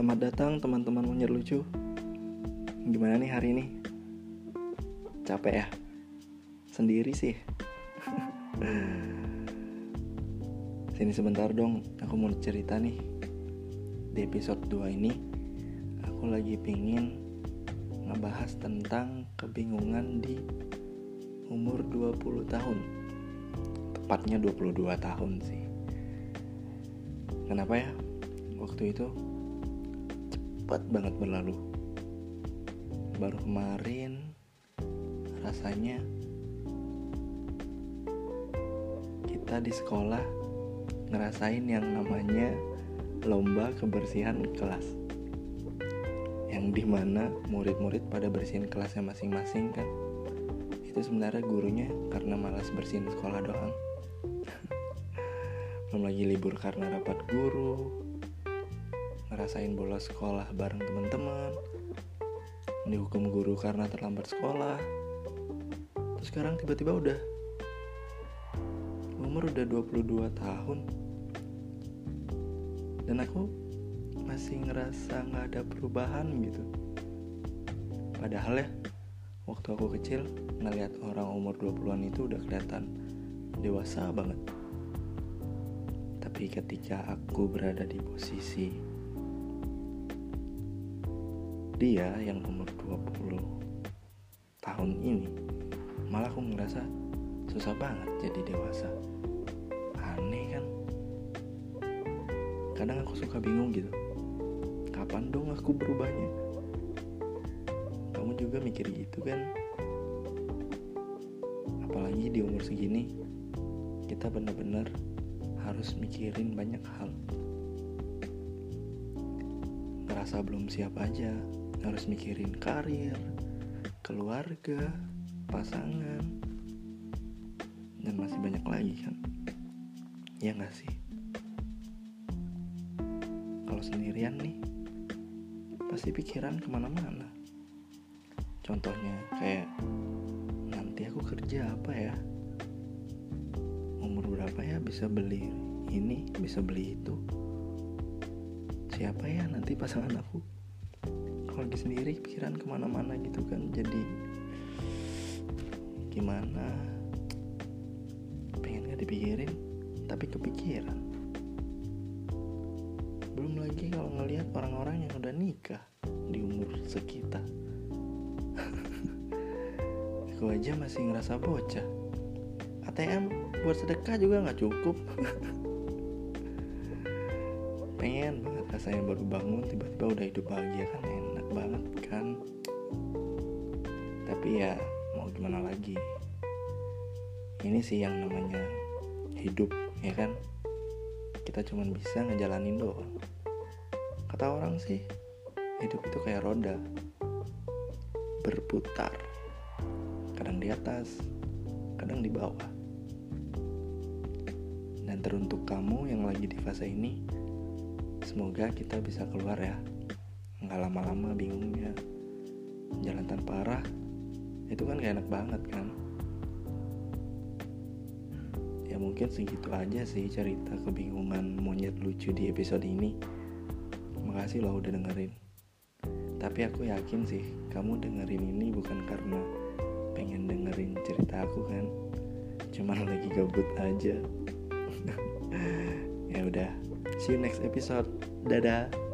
Selamat datang teman-teman monyet lucu Gimana nih hari ini? Capek ya? Sendiri sih Sini sebentar dong, aku mau cerita nih Di episode 2 ini Aku lagi pingin ngebahas tentang kebingungan di umur 20 tahun Tepatnya 22 tahun sih Kenapa ya? Waktu itu cepat banget berlalu. Baru kemarin rasanya kita di sekolah ngerasain yang namanya lomba kebersihan kelas. Yang di mana murid-murid pada bersihin kelasnya masing-masing kan? Itu sebenarnya gurunya karena malas bersihin sekolah doang. Belum lagi libur karena rapat guru ngerasain bolos sekolah bareng teman-teman dihukum guru karena terlambat sekolah. Terus sekarang tiba-tiba udah umur udah 22 tahun. Dan aku masih ngerasa nggak ada perubahan gitu. Padahal ya waktu aku kecil ngeliat orang umur 20-an itu udah kelihatan dewasa banget. Tapi ketika aku berada di posisi dia yang umur 20 tahun ini malah aku ngerasa susah banget jadi dewasa. Aneh kan? Kadang aku suka bingung gitu. Kapan dong aku berubahnya? Kamu juga mikir gitu kan? Apalagi di umur segini kita benar-benar harus mikirin banyak hal. Ngerasa belum siap aja harus mikirin karir, keluarga, pasangan, dan masih banyak lagi kan? Ya nggak sih? Kalau sendirian nih, pasti pikiran ke mana-mana. Contohnya kayak nanti aku kerja apa ya? Umur berapa ya bisa beli ini, bisa beli itu? Siapa ya nanti pasangan aku? Lagi sendiri pikiran ke mana-mana gitu kan. Jadi gimana? Pengen gak dipikirin tapi kepikiran. Belum lagi kalau ngelihat orang-orang yang udah nikah di umur sekitar. Aku aja masih ngerasa bocah. ATM buat sedekah juga nggak cukup pengen banget rasanya baru bangun tiba-tiba udah hidup bahagia kan enak banget kan. Tapi ya mau gimana lagi? Ini sih yang namanya hidup ya kan? Kita cuma bisa ngejalanin doang. Kata orang sih hidup itu kayak roda berputar. Kadang di atas kadang di bawah. Dan teruntuk kamu yang lagi di fase ini semoga kita bisa keluar ya. Nggak lama-lama bingungnya. Jalan tanpa arah. Itu kan gak enak banget kan? Ya mungkin segitu aja sih cerita kebingungan monyet lucu di episode ini. Makasih loh udah dengerin. Tapi aku yakin sih kamu dengerin ini bukan karena pengen dengerin cerita aku kan? Cuman lagi gabut aja See you next episode. Dadah.